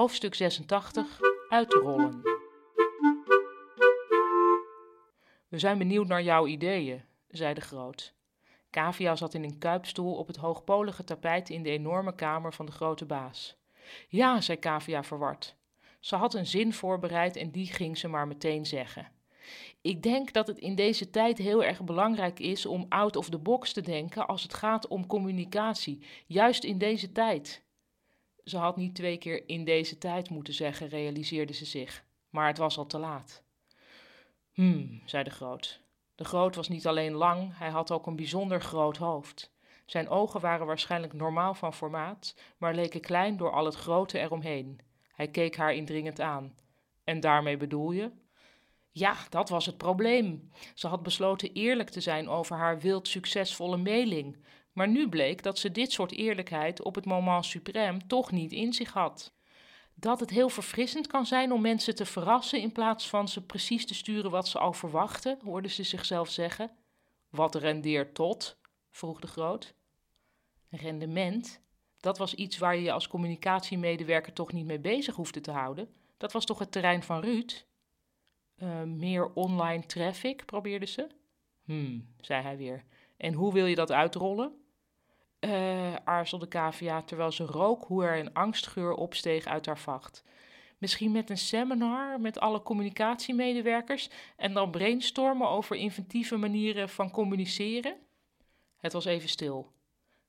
Hoofdstuk 86 Uitrollen. We zijn benieuwd naar jouw ideeën, zei de groot. Kavia zat in een kuipstoel op het hoogpolige tapijt in de enorme kamer van de grote baas. Ja, zei Kavia verward. Ze had een zin voorbereid en die ging ze maar meteen zeggen. Ik denk dat het in deze tijd heel erg belangrijk is om out of the box te denken als het gaat om communicatie, juist in deze tijd. Ze had niet twee keer in deze tijd moeten zeggen, realiseerde ze zich, maar het was al te laat. Hmm, zei de groot. De groot was niet alleen lang, hij had ook een bijzonder groot hoofd. Zijn ogen waren waarschijnlijk normaal van formaat, maar leken klein door al het grote eromheen. Hij keek haar indringend aan. En daarmee bedoel je? Ja, dat was het probleem. Ze had besloten eerlijk te zijn over haar wild succesvolle mailing. Maar nu bleek dat ze dit soort eerlijkheid op het moment suprême toch niet in zich had. Dat het heel verfrissend kan zijn om mensen te verrassen in plaats van ze precies te sturen wat ze al verwachten, hoorde ze zichzelf zeggen. Wat rendeert tot? vroeg de groot. Rendement? Dat was iets waar je je als communicatiemedewerker toch niet mee bezig hoefde te houden. Dat was toch het terrein van Ruud? Uh, meer online traffic, probeerde ze. Hmm, zei hij weer. En hoe wil je dat uitrollen? Uh, aarzelde Kavia terwijl ze rook hoe er een angstgeur opsteeg uit haar vacht. Misschien met een seminar met alle communicatiemedewerkers en dan brainstormen over inventieve manieren van communiceren? Het was even stil.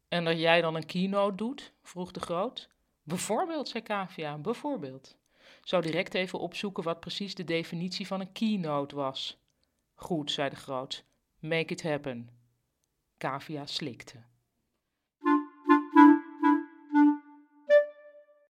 En dat jij dan een keynote doet? vroeg de groot. Bijvoorbeeld, zei Kavia, bijvoorbeeld. Zou direct even opzoeken wat precies de definitie van een keynote was. Goed, zei de groot. Make it happen. Kavia slikte.